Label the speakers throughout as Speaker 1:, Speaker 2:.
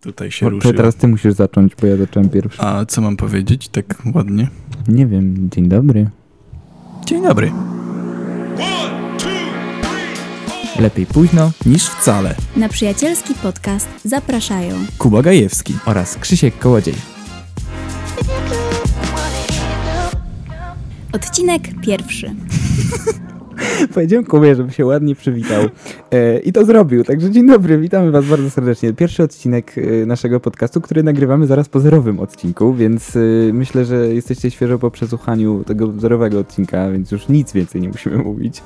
Speaker 1: Tutaj się
Speaker 2: Bo
Speaker 1: ruszyło.
Speaker 2: teraz ty musisz zacząć, bo ja zacząłem pierwszy.
Speaker 1: A co mam powiedzieć tak ładnie?
Speaker 2: Nie wiem, dzień dobry.
Speaker 1: Dzień dobry.
Speaker 2: Lepiej późno
Speaker 1: Niż wcale.
Speaker 3: Na przyjacielski podcast zapraszają
Speaker 1: Kuba Gajewski.
Speaker 2: oraz Krzysiek Kołodziej.
Speaker 3: odcinek pierwszy.
Speaker 2: Powiedziałem Kubie, żeby się ładnie przywitał e, i to zrobił. Także dzień dobry, witamy was bardzo serdecznie. Pierwszy odcinek e, naszego podcastu, który nagrywamy zaraz po zerowym odcinku, więc e, myślę, że jesteście świeżo po przesłuchaniu tego zerowego odcinka, więc już nic więcej nie musimy mówić.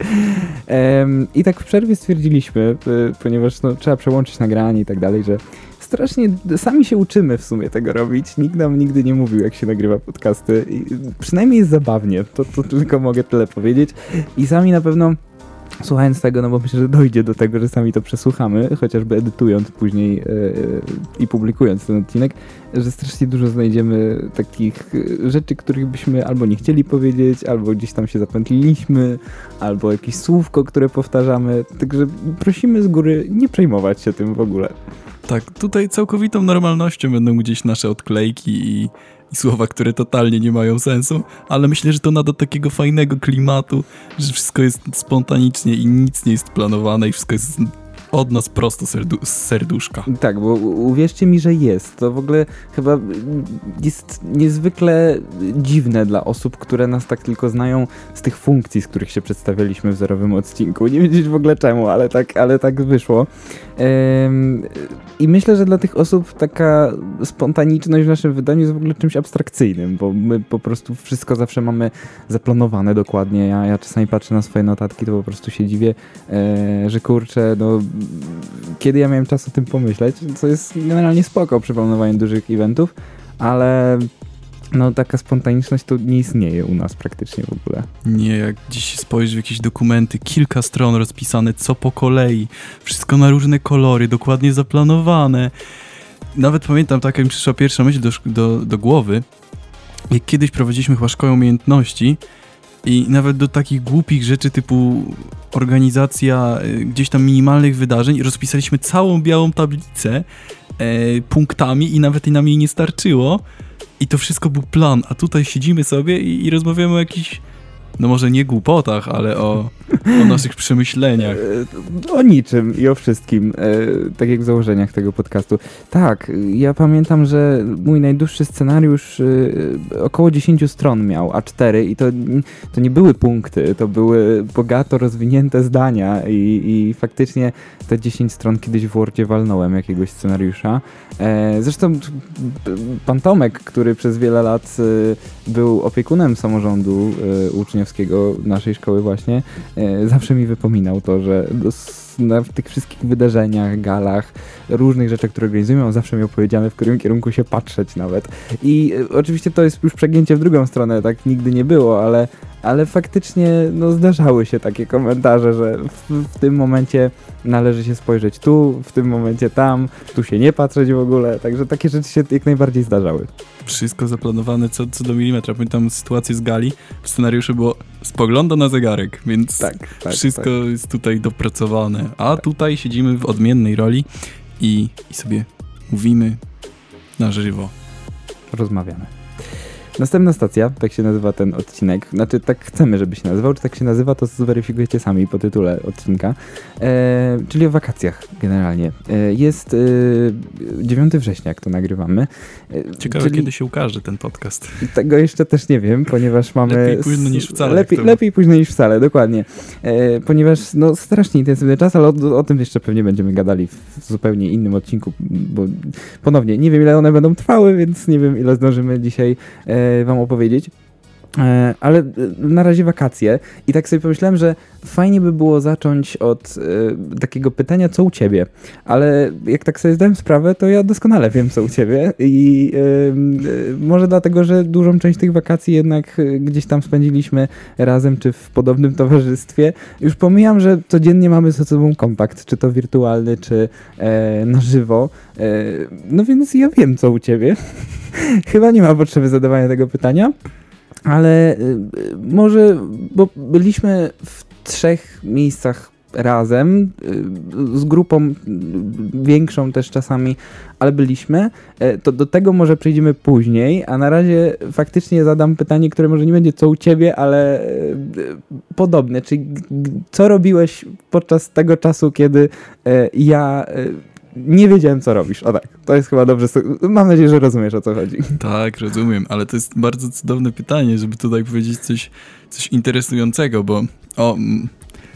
Speaker 2: I tak w przerwie stwierdziliśmy, ponieważ no, trzeba przełączyć nagranie i tak dalej, że strasznie sami się uczymy w sumie tego robić. Nikt nam nigdy nie mówił, jak się nagrywa podcasty. I przynajmniej jest zabawnie, to, to tylko mogę tyle powiedzieć. I sami na pewno słuchając tego, no bo myślę, że dojdzie do tego, że sami to przesłuchamy, chociażby edytując później e, i publikując ten odcinek, że strasznie dużo znajdziemy takich e, rzeczy, których byśmy albo nie chcieli powiedzieć, albo gdzieś tam się zapętliliśmy, albo jakieś słówko, które powtarzamy. Także prosimy z góry nie przejmować się tym w ogóle.
Speaker 1: Tak, tutaj całkowitą normalnością będą gdzieś nasze odklejki i, i słowa, które totalnie nie mają sensu, ale myślę, że to nada takiego fajnego klimatu, że wszystko jest spontanicznie i nic nie jest planowane i wszystko jest od nas prosto serdu z serduszka.
Speaker 2: Tak, bo uwierzcie mi, że jest. To w ogóle chyba jest niezwykle dziwne dla osób, które nas tak tylko znają z tych funkcji, z których się przedstawialiśmy w zerowym odcinku. Nie wiedzieć w ogóle czemu, ale tak, ale tak wyszło. I myślę, że dla tych osób taka spontaniczność w naszym wydaniu jest w ogóle czymś abstrakcyjnym, bo my po prostu wszystko zawsze mamy zaplanowane dokładnie. Ja, ja czasami patrzę na swoje notatki, to po prostu się dziwię, e, że kurczę, no kiedy ja miałem czas o tym pomyśleć, co jest generalnie spoko przy planowaniu dużych eventów, ale no taka spontaniczność to nie istnieje u nas praktycznie w ogóle.
Speaker 1: Nie, jak dziś spojrzysz w jakieś dokumenty, kilka stron rozpisane, co po kolei, wszystko na różne kolory, dokładnie zaplanowane. Nawet pamiętam, tak jak mi przyszła pierwsza myśl do, do, do głowy, jak kiedyś prowadziliśmy chyba szkołę umiejętności i nawet do takich głupich rzeczy typu organizacja y, gdzieś tam minimalnych wydarzeń rozpisaliśmy całą białą tablicę e, punktami i nawet nam jej nie starczyło. I to wszystko był plan, a tutaj siedzimy sobie i, i rozmawiamy o jakichś, no może nie głupotach, ale o, o naszych przemyśleniach.
Speaker 2: E, O niczym i o wszystkim, e, tak jak w założeniach tego podcastu. Tak, ja pamiętam, że mój najdłuższy scenariusz e, około 10 stron miał, A4 i to, to nie były punkty, to były bogato rozwinięte zdania i, i faktycznie te 10 stron kiedyś w Wordzie walnąłem jakiegoś scenariusza. Zresztą pan Tomek, który przez wiele lat był opiekunem samorządu e, naszej szkoły właśnie, e, zawsze mi wypominał to, że na w tych wszystkich wydarzeniach, galach, różnych rzeczach, które organizują, on zawsze miał powiedziane, w którym kierunku się patrzeć nawet. I e, oczywiście to jest już przegięcie w drugą stronę, tak nigdy nie było, ale, ale faktycznie no, zdarzały się takie komentarze, że w, w tym momencie należy się spojrzeć tu, w tym momencie tam, tu się nie patrzeć w ogóle, także takie rzeczy się jak najbardziej zdarzały.
Speaker 1: Wszystko zaplanowane co, co do milimetra. Pamiętam sytuację z gali, w scenariuszu było spogląda na zegarek, więc
Speaker 2: Tak, tak.
Speaker 1: wszystko
Speaker 2: tak.
Speaker 1: jest tutaj dopracowane. A tutaj siedzimy w odmiennej roli i, i sobie mówimy na żywo.
Speaker 2: rozmawiamy. Następna stacja, tak się nazywa ten odcinek, znaczy tak chcemy, żeby się nazywał, czy tak się nazywa, to zweryfikujecie sami po tytule odcinka, e, czyli o wakacjach generalnie. E, jest e, 9 września, jak to nagrywamy. E,
Speaker 1: Ciekawe,
Speaker 2: czyli
Speaker 1: kiedy się ukaże ten podcast.
Speaker 2: Tego jeszcze też nie wiem, ponieważ mamy...
Speaker 1: Lepiej późno niż wcale,
Speaker 2: Lepiej, lepiej późno niż wcale, dokładnie. E, ponieważ no strasznie intensywny czas, ale o, o tym jeszcze pewnie będziemy gadali w zupełnie innym odcinku, bo ponownie nie wiem ile one będą trwały, więc nie wiem ile zdążymy dzisiaj e, wam opowiedzieć. E, Ale e, na razie wakacje i tak sobie pomyślałem, że fajnie by było zacząć od e, takiego pytania, co u ciebie. Ale jak tak sobie zdałem sprawę, to ja doskonale wiem, co u ciebie i może dlatego, że dużą część tych wakacji jednak gdzieś tam spędziliśmy razem, czy w podobnym towarzystwie. Już pomijam, że codziennie mamy ze sobą kontakt, czy to wirtualny, czy na żywo. No więc ja wiem, co u ciebie. Chyba nie ma potrzeby zadawania tego pytania. Ale y, może, bo byliśmy w trzech miejscach razem, y, z grupą y, większą też czasami, ale byliśmy, e, to do tego może przejdziemy później, a na razie faktycznie zadam pytanie, które może nie będzie co u ciebie, ale podobne, czyli co robiłeś podczas tego czasu, kiedy e, ja nie wiedziałem, co robisz. O tak, to jest chyba dobrze. Mam nadzieję, że rozumiesz, o co chodzi.
Speaker 1: Tak, rozumiem, ale to jest bardzo cudowne pytanie, żeby tutaj powiedzieć coś, coś interesującego, bo o,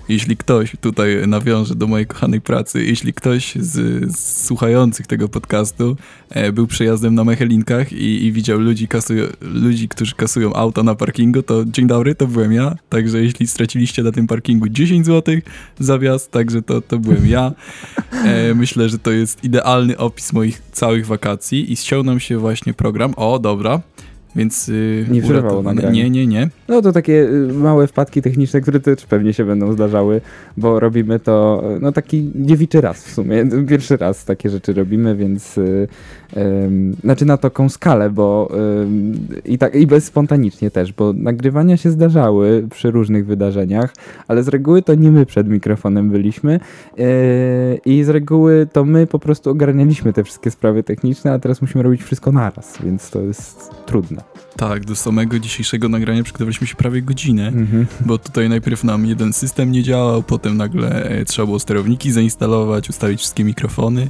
Speaker 1: jeśli ktoś tutaj nawiąże do mojej kochanej pracy, jeśli ktoś z, z słuchających tego podcastu e, był przejazdem na Mechelinkach i, i widział ludzi, kasują, ludzi, którzy kasują auta na parkingu, to dzień dobry, to byłem ja. Także jeśli straciliście na tym parkingu 10 zł za wjazd, także to, to byłem ja. E, myślę, że to jest idealny opis moich całych wakacji i ściął nam się właśnie program. O, dobra. Więc. Yy,
Speaker 2: Nie przerwało nagranie.
Speaker 1: Nie, nie, nie.
Speaker 2: No to takie y, małe wpadki techniczne, które też pewnie się będą zdarzały, bo robimy to, y, no taki dziewiczy raz w sumie. Pierwszy raz takie rzeczy robimy, więc y, znaczy na taką skalę, bo i tak i bez spontanicznie też, bo nagrywania się zdarzały przy różnych wydarzeniach, ale z reguły to nie my przed mikrofonem byliśmy yy, i z reguły to my po prostu ogarnialiśmy te wszystkie sprawy techniczne, a teraz musimy robić wszystko naraz, więc to jest trudne.
Speaker 1: Tak, do samego dzisiejszego nagrania przygotowaliśmy się prawie godzinę,
Speaker 2: Mhm.
Speaker 1: bo tutaj najpierw nam jeden system nie działał, potem nagle e, trzeba było sterowniki zainstalować, ustawić wszystkie mikrofony.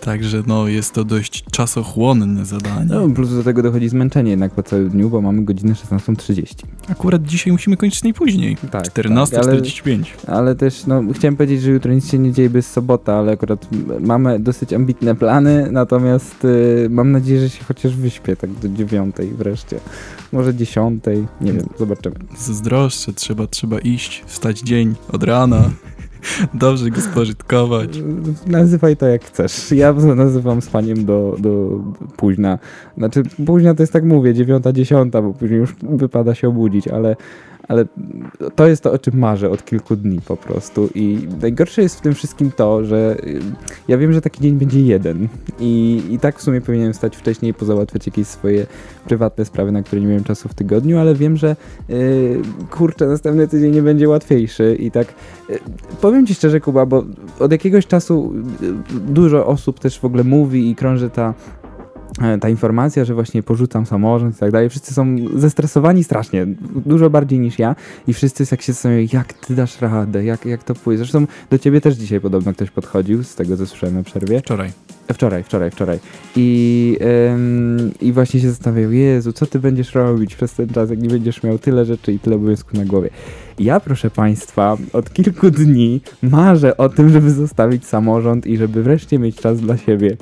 Speaker 1: Także no, jest to dość czasochłonne zadanie.
Speaker 2: No, plus do tego dochodzi zmęczenie jednak po całym dniu, bo mamy godzinę 16.30.
Speaker 1: Akurat dzisiaj musimy kończyć najpóźniej.
Speaker 2: Tak,
Speaker 1: 14.45.
Speaker 2: ale, ale też, no, chciałem powiedzieć, że jutro nic się nie dzieje bez sobota, ale akurat mamy dosyć ambitne plany, natomiast y, mam nadzieję, że się chociaż wyśpię tak do dziewiątej wreszcie. Może dziesiątej, nie wiem, zobaczymy.
Speaker 1: Zazdroszczę, trzeba, trzeba iść, wstać dzień od rana, dobrze go spożytkować.
Speaker 2: Nazywaj to jak chcesz. Ja nazywam spaniem do, do późna. Znaczy, późna to jest tak mówię, dziewiąta, dziesiąta, bo później już wypada się obudzić, ale, ale to jest to, o czym marzę od kilku dni po prostu. I najgorsze jest w tym wszystkim to, że y, ja wiem, że taki dzień będzie jeden. I, i tak w sumie powinienem stać wcześniej i pozałatwiać jakieś swoje prywatne sprawy, na które nie miałem czasu w tygodniu, ale wiem, że yy, kurczę, następny tydzień nie będzie łatwiejszy. I tak y, powiem ci szczerze, Kuba, bo od jakiegoś czasu y, dużo osób też w ogóle mówi i krąży ta ta informacja, że właśnie porzucam samorząd i tak dalej, wszyscy są zestresowani strasznie, dużo bardziej niż ja i wszyscy jak się zastanawiają, jak ty dasz radę, jak, jak to pójdzie. Zresztą do ciebie też dzisiaj podobno ktoś podchodził, z tego co słyszałem na przerwie.
Speaker 1: Wczoraj.
Speaker 2: Wczoraj, wczoraj, wczoraj. I, em, I właśnie się zastanawiał, Jezu, co ty będziesz robić przez ten czas, jak nie będziesz miał tyle rzeczy i tyle obowiązków na głowie. Ja, proszę Państwa, od kilku dni marzę o tym, żeby zostawić samorząd i żeby wreszcie mieć czas dla siebie.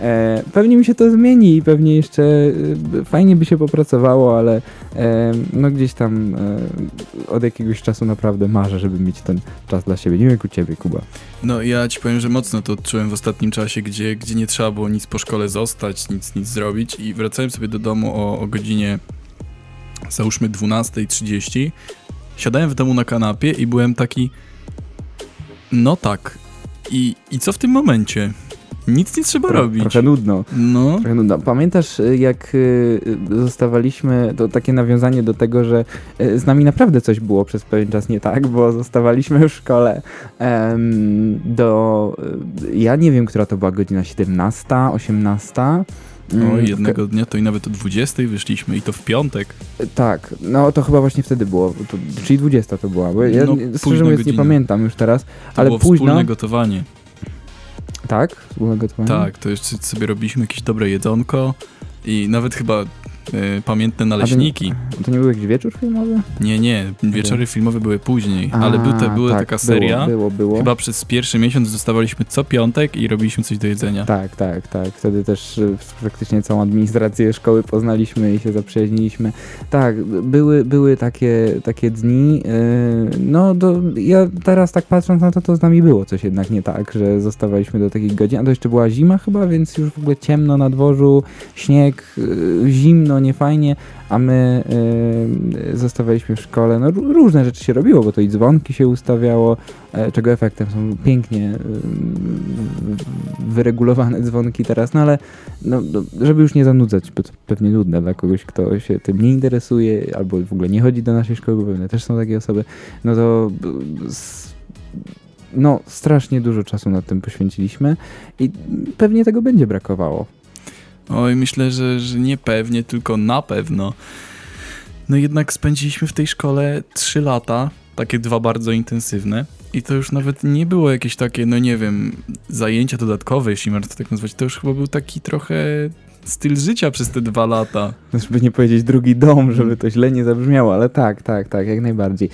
Speaker 2: E, pewnie mi się to zmieni i pewnie jeszcze e, fajnie by się popracowało, ale e, no gdzieś tam e, od jakiegoś czasu naprawdę marzę, żeby mieć ten czas dla siebie. Nie wiem jak u Ciebie, Kuba.
Speaker 1: No ja ci powiem, że mocno to odczułem w ostatnim czasie, gdzie, gdzie nie trzeba było nic po szkole zostać, nic, nic zrobić i wracałem sobie do domu o, o godzinie załóżmy 12.30. Siadałem w domu na kanapie i byłem taki no tak. I, i co w tym momencie? Nic nie trzeba robić.
Speaker 2: Trochę nudno.
Speaker 1: No,
Speaker 2: Trochę nudno. Pamiętasz, y, jak y, y, zostawaliśmy, to takie nawiązanie do tego, że z nami naprawdę coś było przez pewien czas nie tak, bo zostawaliśmy w szkole em, do, ja nie wiem, która to była godzina, 17, 18? Mm,
Speaker 1: o,
Speaker 2: w
Speaker 1: jednego dnia to i nawet o 20 wyszliśmy i to w piątek.
Speaker 2: Tak, no to chyba właśnie wtedy było, to, czyli 20 to była, bo ja
Speaker 1: No,
Speaker 2: nie- szczerze mówiąc nie
Speaker 1: godzina.
Speaker 2: pamiętam już teraz,
Speaker 1: To
Speaker 2: ale
Speaker 1: było
Speaker 2: późno,
Speaker 1: wspólne gotowanie.
Speaker 2: Tak?
Speaker 1: Tak, to jeszcze sobie robiliśmy jakieś dobre jedzonko i nawet chyba e, pamiętne naleśniki.
Speaker 2: To nie był jakiś wieczór filmowy?
Speaker 1: Nie, nie, wieczory filmowe były później, ale był
Speaker 2: A,
Speaker 1: była
Speaker 2: tak,
Speaker 1: taka seria.
Speaker 2: Było, było, było.
Speaker 1: Chyba przez pierwszy miesiąc dostawaliśmy co piątek i robiliśmy coś do jedzenia.
Speaker 2: Tak, tak, tak. Wtedy też y, praktycznie całą administrację szkoły poznaliśmy i się zaprzyjaźniliśmy. Tak, były, były takie, takie dni. y, No, do, ja teraz tak patrząc na to, to z nami było coś jednak nie tak, że zostawaliśmy do takich godzin. A to jeszcze była zima chyba, więc już w ogóle ciemno na dworzu, śnieg, zimno, niefajnie, a my y, zostawaliśmy w szkole. No, ró- różne rzeczy się robiło, bo to i dzwonki się ustawiało, e, czego efektem są pięknie y, wyregulowane dzwonki teraz, no ale no, no, żeby już nie zanudzać, bo to pewnie nudne dla kogoś, kto się tym nie interesuje albo w ogóle nie chodzi do naszej szkoły, bo pewnie też są takie osoby, no to no strasznie dużo czasu nad tym poświęciliśmy i pewnie tego będzie brakowało.
Speaker 1: Oj, myślę, że, że nie pewnie, tylko na pewno. No jednak spędziliśmy w tej szkole 3 lata, takie dwa bardzo intensywne. I to już nawet nie było jakieś takie, no nie wiem, zajęcia dodatkowe, jeśli można to tak nazwać. To już chyba był taki trochę styl życia przez te dwa lata.
Speaker 2: No, Żeby nie powiedzieć drugi dom, żeby to źle nie zabrzmiało, ale tak, tak, tak, jak najbardziej.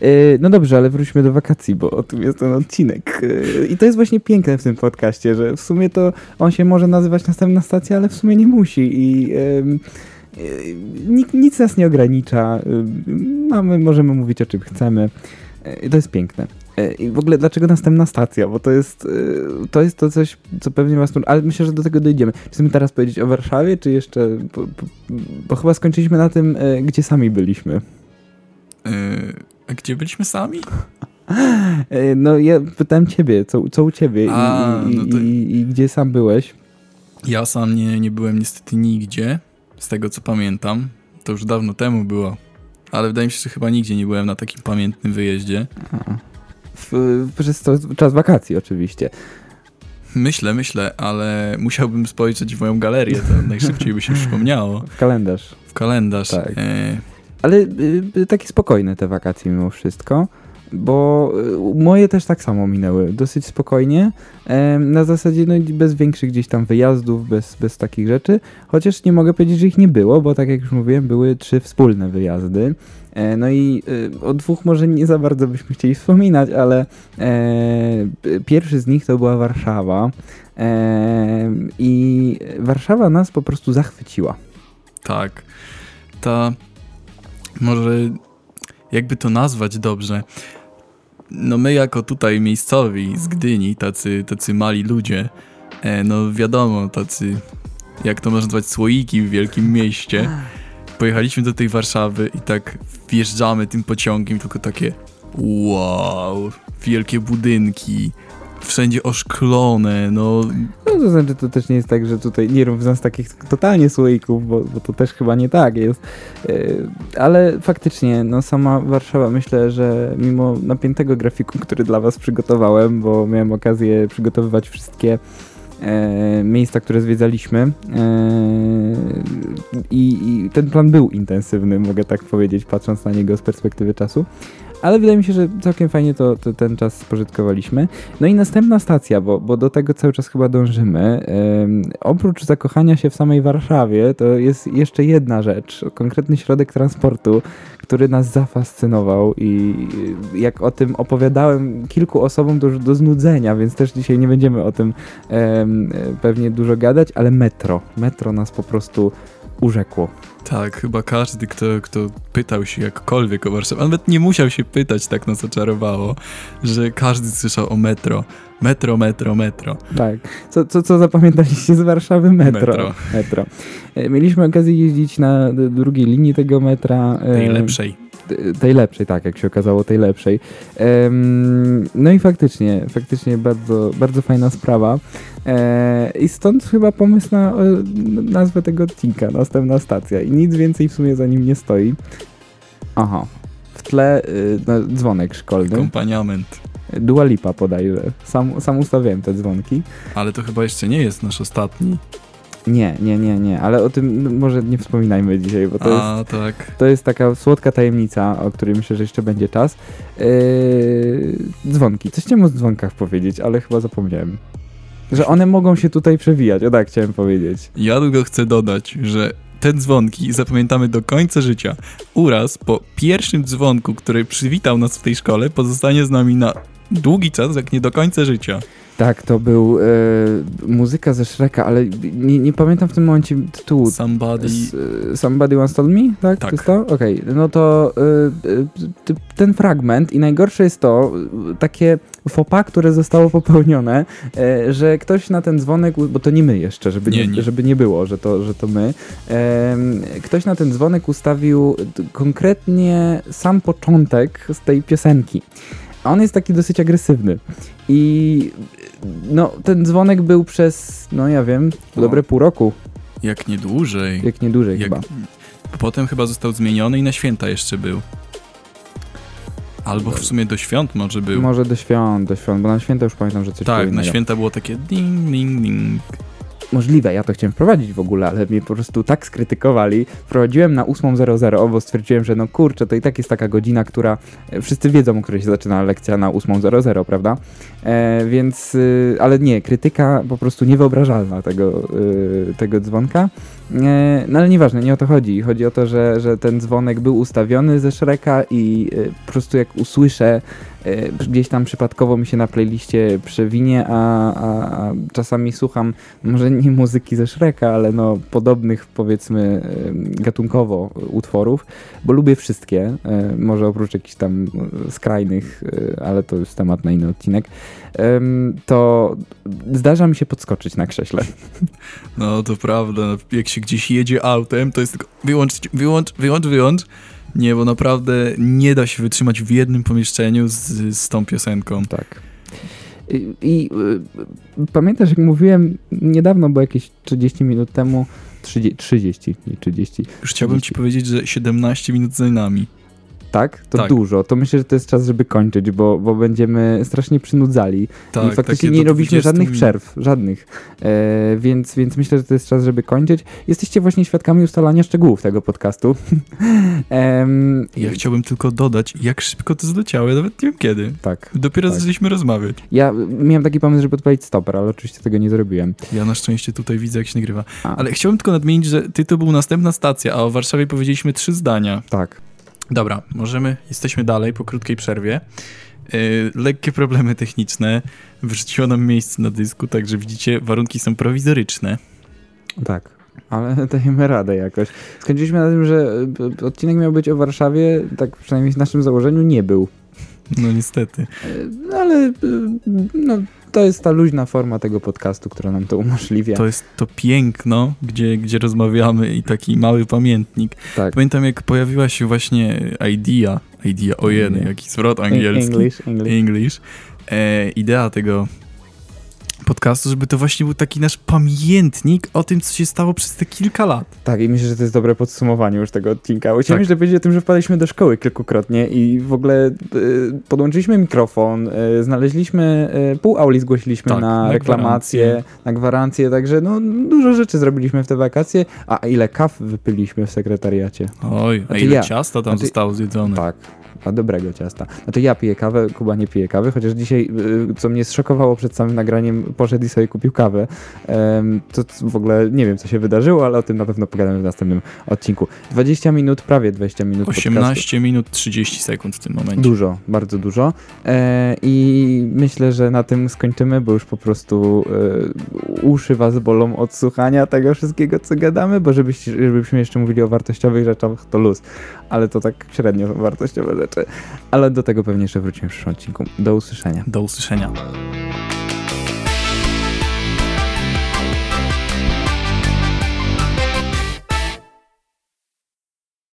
Speaker 2: Yy, No dobrze, ale wróćmy do wakacji, bo o tym jest ten odcinek. Yy, I to jest właśnie piękne w tym podcaście, że w sumie to on się może nazywać następna stacja, ale w sumie nie musi i nikt, nic nas nie ogranicza. Mamy, możemy mówić o czym chcemy. Yy, To jest piękne. I w ogóle dlaczego następna stacja? Bo to jest, to jest to coś, co pewnie was... Ale myślę, że do tego dojdziemy. Czy chcemy teraz powiedzieć o Warszawie, czy jeszcze... Bo, bo, bo chyba skończyliśmy na tym, gdzie sami byliśmy.
Speaker 1: Yy, a gdzie byliśmy sami?
Speaker 2: No ja pytałem ciebie, co, co u ciebie i,
Speaker 1: A,
Speaker 2: i,
Speaker 1: no to-
Speaker 2: i, i gdzie sam byłeś?
Speaker 1: Ja sam nie, nie byłem niestety nigdzie, z tego co pamiętam. To już dawno temu było. Ale wydaje mi się, że chyba nigdzie nie byłem na takim pamiętnym wyjeździe.
Speaker 2: W, przez to, czas wakacji oczywiście.
Speaker 1: Myślę, myślę, ale musiałbym spojrzeć w moją galerię, to najszybciej by się przypomniało.
Speaker 2: W kalendarz.
Speaker 1: W kalendarz.
Speaker 2: Tak.
Speaker 1: E,
Speaker 2: Ale y, takie spokojne te wakacje mimo wszystko, bo y, moje też tak samo minęły. Dosyć spokojnie. Na zasadzie no, bez większych gdzieś tam wyjazdów, bez, bez takich rzeczy. Chociaż nie mogę powiedzieć, że ich nie było, bo tak jak już mówiłem, były trzy wspólne wyjazdy. E, No i y, o dwóch może nie za bardzo byśmy chcieli wspominać, ale e, pierwszy z nich to była Warszawa. E, I Warszawa nas po prostu zachwyciła.
Speaker 1: tak. Ta. Może. Jakby to nazwać dobrze. No my jako tutaj miejscowi z Gdyni, tacy, tacy mali ludzie, e, no wiadomo, tacy, jak to można nazwać, słoiki w wielkim mieście. Pojechaliśmy do tej Warszawy i tak wjeżdżamy tym pociągiem, tylko takie wow, wielkie budynki, wszędzie oszklone, no
Speaker 2: No to znaczy, to też nie jest tak, że tutaj nie rób z nas takich totalnie słoików, bo, bo to też chyba nie tak jest. Yy, Ale faktycznie, no sama Warszawa, myślę, że mimo napiętego grafiku, który dla was przygotowałem, bo miałem okazję przygotowywać wszystkie e, miejsca, które zwiedzaliśmy e, i, i ten plan był intensywny, mogę tak powiedzieć, patrząc na niego z perspektywy czasu. Ale wydaje mi się, że całkiem fajnie to, to ten czas spożytkowaliśmy. No i następna stacja, bo, bo do tego cały czas chyba dążymy. Ym, oprócz zakochania się w samej Warszawie, to jest jeszcze jedna rzecz, konkretny środek transportu, który nas zafascynował i jak o tym opowiadałem kilku osobom, już do znudzenia, więc też dzisiaj nie będziemy o tym em, pewnie dużo gadać, ale metro. Metro nas po prostu urzekło.
Speaker 1: Tak, chyba każdy, kto, kto pytał się jakkolwiek o Warszawie, a nawet nie musiał się pytać, tak nas oczarowało, że każdy słyszał o metro. Metro, metro, metro.
Speaker 2: Tak. Co, co, co zapamiętaliście z Warszawy? Metro.
Speaker 1: Metro.
Speaker 2: Metro. E, Mieliśmy okazję jeździć na drugiej linii tego metra.
Speaker 1: Tej lepszej.
Speaker 2: Tej lepszej, tak, jak się okazało, tej lepszej. No i faktycznie, faktycznie bardzo, bardzo fajna sprawa. E, I stąd chyba pomysł na e, nazwę tego odcinka, następna stacja. I nic więcej w sumie za nim nie stoi. Aha. W tle y, no, dzwonek szkolny.
Speaker 1: Kompaniament.
Speaker 2: Dua Lipa podajże. Sam, sam ustawiałem te dzwonki.
Speaker 1: Ale to chyba jeszcze nie jest nasz ostatni.
Speaker 2: Nie, nie, nie, nie, ale o tym no, może nie wspominajmy dzisiaj, bo to jest
Speaker 1: A, tak.
Speaker 2: To jest taka słodka tajemnica, o której myślę, że jeszcze będzie czas. Yy, dzwonki. Coś chciałem o dzwonkach powiedzieć, ale chyba zapomniałem. Że one mogą się tutaj przewijać. O tak chciałem powiedzieć.
Speaker 1: Ja tylko chcę dodać, że te dzwonki zapamiętamy do końca życia. Uraz po pierwszym dzwonku, który przywitał nas w tej szkole, pozostanie z nami na długi czas, jak nie do końca życia.
Speaker 2: Tak, to był e, muzyka ze Shreka, ale nie, nie pamiętam w tym momencie tytułu.
Speaker 1: Somebody...
Speaker 2: S- e, Somebody Once Told Me? Tak?
Speaker 1: Tak.
Speaker 2: To jest to? Okej, no to e, e, ten fragment i najgorsze jest to, takie fopa, które zostało popełnione, e, że ktoś na ten dzwonek, bo to nie my jeszcze, żeby nie,
Speaker 1: Nie.
Speaker 2: Żeby nie było, że to, że to my, ktoś na ten dzwonek ustawił konkretnie sam początek z tej piosenki. A on jest taki dosyć agresywny. I no, ten dzwonek był przez, no ja wiem,
Speaker 1: O.
Speaker 2: dobre pół roku,
Speaker 1: Jak nie dłużej.
Speaker 2: jak nie dłużej
Speaker 1: Jak...
Speaker 2: chyba.
Speaker 1: Potem chyba został zmieniony i na święta jeszcze był. Albo w sumie do świąt może był.
Speaker 2: Może do świąt, do świąt, bo na święta już pamiętam, że coś było
Speaker 1: tak, na
Speaker 2: innego.
Speaker 1: święta było takie ding, ding, ding.
Speaker 2: Możliwe, ja to chciałem wprowadzić w ogóle, ale mnie po prostu tak skrytykowali. Wprowadziłem na 8.00, bo stwierdziłem, że no kurczę, to i tak jest taka godzina, która e, wszyscy wiedzą, o której się zaczyna lekcja na 8.00, prawda? E, więc, y, ale nie, krytyka po prostu niewyobrażalna tego, y, tego dzwonka. E, no ale nieważne, nie o to chodzi. Chodzi o to, że, że ten dzwonek był ustawiony ze Shreka i y, po prostu jak usłyszę gdzieś tam przypadkowo mi się na playliście przewinie, a, a, a czasami słucham może nie muzyki ze Shreka, ale no podobnych powiedzmy y, gatunkowo utworów, bo lubię wszystkie, y, może oprócz jakichś tam y, skrajnych, y, ale to jest temat na inny odcinek, to zdarza mi się podskoczyć na krześle.
Speaker 1: No to prawda, jak się gdzieś jedzie autem, to jest tylko wyłącz, wyłącz, wyłącz, wyłącz. Nie, bo naprawdę nie da się wytrzymać w jednym pomieszczeniu z, z tą piosenką.
Speaker 2: Tak. I, i y, pamiętasz, jak mówiłem niedawno, bo jakieś 30 minut temu, 30, 30 nie 30,
Speaker 1: Już chciałbym ci powiedzieć, że 17 minut za nami.
Speaker 2: Tak? To
Speaker 1: Tak.
Speaker 2: dużo. To myślę, że to jest czas, żeby kończyć, bo, bo będziemy strasznie przynudzali.
Speaker 1: Tak,
Speaker 2: I faktycznie nie robiliśmy
Speaker 1: 20
Speaker 2: żadnych przerw, żadnych. E, więc, więc myślę, że to jest czas, żeby kończyć. Jesteście właśnie świadkami ustalania szczegółów tego podcastu.
Speaker 1: Ja chciałbym tylko dodać, jak szybko to zleciało, ja nawet nie wiem kiedy.
Speaker 2: Tak.
Speaker 1: Dopiero
Speaker 2: Tak.
Speaker 1: zaczęliśmy rozmawiać.
Speaker 2: Ja miałem taki pomysł, żeby odpalić stoper, ale oczywiście tego nie zrobiłem.
Speaker 1: Ja na szczęście tutaj widzę, jak się nagrywa.
Speaker 2: A,
Speaker 1: Ale chciałbym tylko nadmienić, że ty to był następna stacja, a o Warszawie powiedzieliśmy trzy zdania.
Speaker 2: Tak.
Speaker 1: Dobra, możemy, jesteśmy dalej po krótkiej przerwie. Yy, lekkie problemy techniczne. Wyrzuciło nam miejsce na dysku, także widzicie, warunki są prowizoryczne.
Speaker 2: Tak, ale dajemy radę jakoś. Skończyliśmy na tym, że e, odcinek miał być o Warszawie, tak przynajmniej w naszym założeniu nie był.
Speaker 1: No niestety.
Speaker 2: E, ale e, no, to jest ta luźna forma tego podcastu, która nam to umożliwia.
Speaker 1: To jest to piękno, gdzie, gdzie rozmawiamy i taki mały pamiętnik.
Speaker 2: tak.
Speaker 1: Pamiętam, jak pojawiła się właśnie idea, idea, o jeden,
Speaker 2: Idea.
Speaker 1: jaki zwrot angielski.
Speaker 2: English, English.
Speaker 1: English. E, idea tego podcastu, żeby to właśnie był taki nasz pamiętnik o tym, co się stało przez te kilka lat.
Speaker 2: Tak, i myślę, że to jest dobre podsumowanie już tego odcinka. Chciałem
Speaker 1: Tak.
Speaker 2: jeszcze powiedzieć o tym, że wpadliśmy do szkoły kilkukrotnie i w ogóle y, podłączyliśmy mikrofon, y, znaleźliśmy, y, pół auli zgłosiliśmy
Speaker 1: Tak,
Speaker 2: na,
Speaker 1: na
Speaker 2: reklamację,
Speaker 1: gwarancję.
Speaker 2: na gwarancję, także no dużo rzeczy zrobiliśmy w te wakacje, a ile kaw wypiliśmy w sekretariacie.
Speaker 1: Oj, a
Speaker 2: Znaczy
Speaker 1: ile
Speaker 2: ja.
Speaker 1: ciasta tam
Speaker 2: Znaczy-
Speaker 1: zostało zjedzone.
Speaker 2: Tak. A dobrego ciasta. Znaczy ja piję kawę, Kuba nie pije kawy, chociaż dzisiaj, y, co mnie zszokowało przed samym nagraniem, poszedł i sobie kupił kawę. To w ogóle nie wiem, co się wydarzyło, ale o tym na pewno pogadamy w następnym odcinku. 20 minut, prawie 20 minut podcastu.
Speaker 1: 18 minut 30 sekund w tym momencie.
Speaker 2: Dużo, bardzo dużo. E, I myślę, że na tym skończymy, bo już po prostu e, uszy was bolą od słuchania tego wszystkiego, co gadamy, bo żebyśmy jeszcze mówili o wartościowych rzeczach, to luz. Ale to tak średnio wartościowe rzeczy. Ale do tego pewnie jeszcze wrócimy w przyszłym odcinku. Do usłyszenia.
Speaker 1: Do usłyszenia.